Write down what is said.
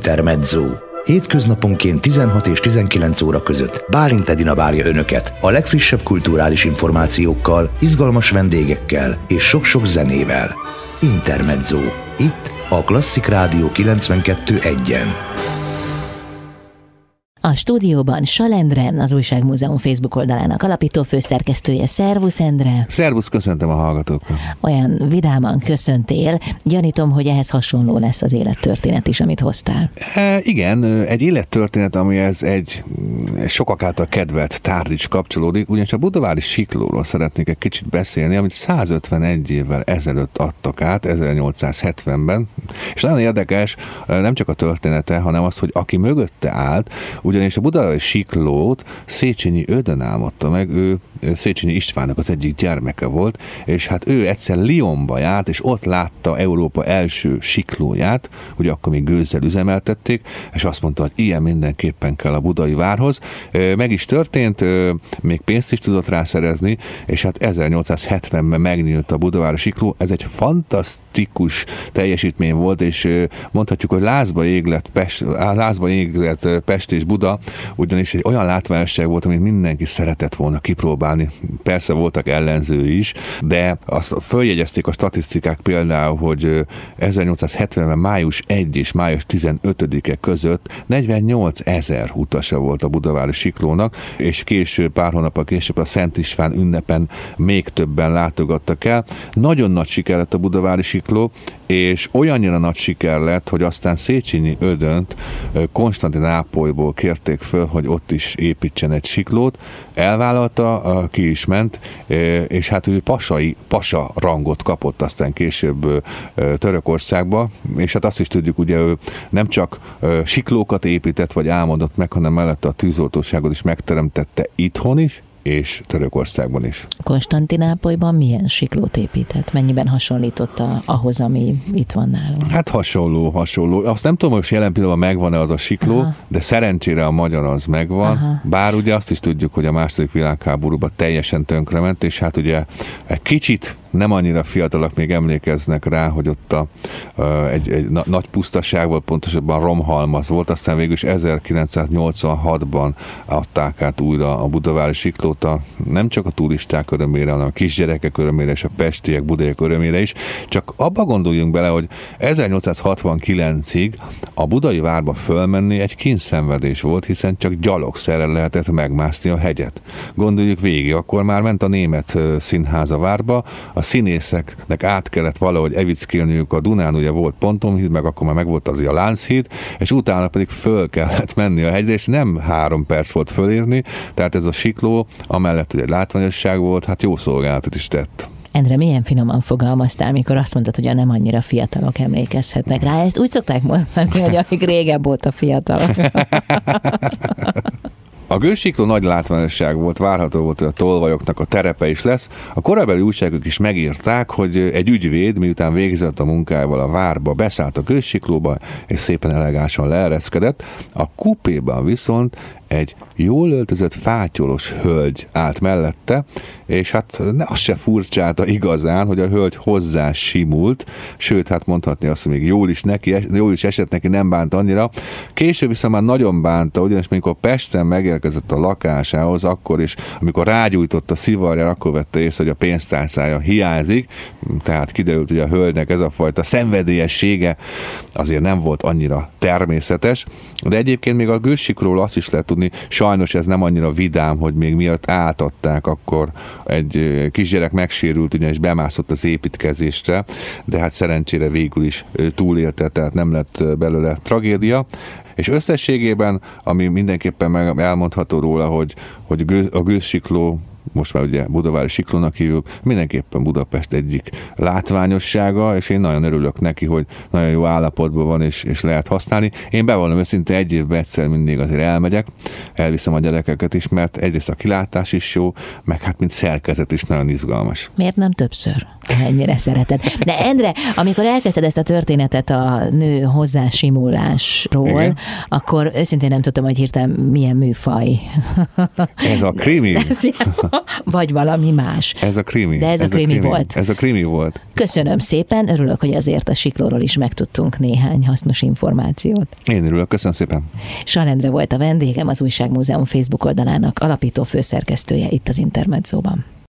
Intermezzo. Hétköznaponként 16 és 19 óra között Bálint Edina várja Önöket a legfrissebb kulturális információkkal, izgalmas vendégekkel és sok-sok zenével. Intermezzo. Itt a Klasszik Rádió 92.1-en. A stúdióban Salendre, az Újságmúzeum Facebook oldalának alapító főszerkesztője. Szervusz, Endre! Szervusz, köszöntöm a hallgatókat! Olyan vidáman köszöntél. Gyanítom, hogy ehhez hasonló lesz az élettörténet is, amit hoztál. E, igen, egy élettörténet, amihez egy sokak által kedvelt tárgy kapcsolódik, ugyanis a budavári siklóról szeretnék egy kicsit beszélni, amit 151 évvel ezelőtt adtak át, 1870-ben, és nagyon érdekes, nem csak a története, hanem az, hogy aki mögötte állt, ugyanis a budai siklót Széchenyi Ödön álmodta meg, ő Széchenyi Istvánnak az egyik gyermeke volt, és hát ő egyszer Lyonba járt, és ott látta Európa első siklóját, ugye akkor még gőzzel üzemeltették, és azt mondta, hogy ilyen mindenképpen kell a budai várhoz. Meg is történt, még pénzt is tudott rászerezni, és hát 1870-ben megnyílt a Budavári sikló. Ez egy fantasztikus teljesítmény volt, és mondhatjuk, hogy lázba églet Pest, lázba églet Pest és Buda, ugyanis egy olyan látványosság volt, amit mindenki szeretett volna kipróbálni. Persze voltak ellenzői is, de azt följegyezték a statisztikák például, hogy 1870-ben május 1 és május 15-e között 48 ezer utasa volt a budavári siklónak, és később, pár hónappal később a Szent István ünnepen még többen látogattak el. Nagyon nagy siker lett a budavári sikló, és olyannyira nagy siker lett, hogy aztán Széchenyi Ödönt Konstantinápolyból kérték föl, hogy ott is építsen egy siklót, elvállalta, ki is ment, és hát ő pasai, pasa rangot kapott aztán később Törökországba, és hát azt is tudjuk, ugye ő nem csak siklókat épített, vagy álmodott meg, hanem mellette a tűzoltóságot is megteremtette itthon is, és Törökországban is. Konstantinápolyban milyen siklót épített? Mennyiben hasonlította ahhoz, ami itt van nálunk? Hát hasonló, hasonló. Azt nem tudom, hogy jelen pillanatban megvan-e az a sikló, Aha. de szerencsére a magyar az megvan. Aha. Bár ugye azt is tudjuk, hogy a második világháborúban teljesen tönkrement, és hát ugye egy kicsit nem annyira fiatalok még emlékeznek rá, hogy ott a, egy, egy nagy pusztaság volt, pontosabban romhalmaz volt, aztán végül is 1986-ban adták át újra a budavári siklót, a, nem csak a turisták örömére, hanem a kisgyerekek örömére és a pestiek, budaiak örömére is. Csak abba gondoljunk bele, hogy 1869-ig a budai várba fölmenni egy kínszenvedés volt, hiszen csak gyalogszerrel lehetett megmászni a hegyet. Gondoljuk végig, akkor már ment a német színház a várba, színészeknek át kellett valahogy evickélniük a Dunán, ugye volt Pontonhíd, meg akkor már megvolt az a Lánchíd, és utána pedig föl kellett menni a hegyre, és nem három perc volt fölérni, tehát ez a sikló, amellett, hogy egy látványosság volt, hát jó szolgálatot is tett. Endre, milyen finoman fogalmaztál, mikor azt mondtad, hogy a nem annyira fiatalok emlékezhetnek rá. Ezt úgy szokták mondani, hogy akik régebb a fiatalok. A gősikló nagy látványosság volt, várható volt, hogy a tolvajoknak a terepe is lesz. A korabeli újságok is megírták, hogy egy ügyvéd, miután végzett a munkájával a várba, beszállt a gősiklóba, és szépen elegánsan leereszkedett. A kupéban viszont egy jól öltözött fátyolos hölgy állt mellette, és hát ne az se furcsálta igazán, hogy a hölgy hozzá simult, sőt, hát mondhatni azt, hogy még jól is, neki, jól is esett neki, nem bánt annyira. Később viszont már nagyon bánta, ugyanis amikor Pesten megérkezett a lakásához, akkor is, amikor rágyújtott a szivarjára, akkor vette észre, hogy a pénztárcája hiányzik, tehát kiderült, hogy a hölgynek ez a fajta szenvedélyessége azért nem volt annyira természetes, de egyébként még a gőzsikról azt is lehet tudni, sajnos ez nem annyira vidám, hogy még miatt átadták, akkor egy kisgyerek megsérült, ugyanis bemászott az építkezésre, de hát szerencsére végül is túlélte, tehát nem lett belőle tragédia. És összességében, ami mindenképpen meg elmondható róla, hogy, hogy a gőzsikló most már ugye Budavári Siklónak hívjuk, mindenképpen Budapest egyik látványossága, és én nagyon örülök neki, hogy nagyon jó állapotban van, és, és lehet használni. Én bevallom őszintén egy évben egyszer mindig azért elmegyek, elviszem a gyerekeket is, mert egyrészt a kilátás is jó, meg hát mint szerkezet is nagyon izgalmas. Miért nem többször? Ennyire szereted. De Endre, amikor elkezdted ezt a történetet a nő hozzásimulásról, Igen. akkor őszintén nem tudtam, hogy hirtelen milyen műfaj. Ez a krimi. Vagy valami más. Ez a krimi. De ez, ez a, krimi a krimi volt. Ez a krimi volt. Köszönöm szépen, örülök, hogy azért a siklóról is megtudtunk néhány hasznos információt. Én örülök, köszönöm szépen. Salendre volt a vendégem, az Újságmúzeum Facebook oldalának alapító főszerkesztője itt az Intermedzóban.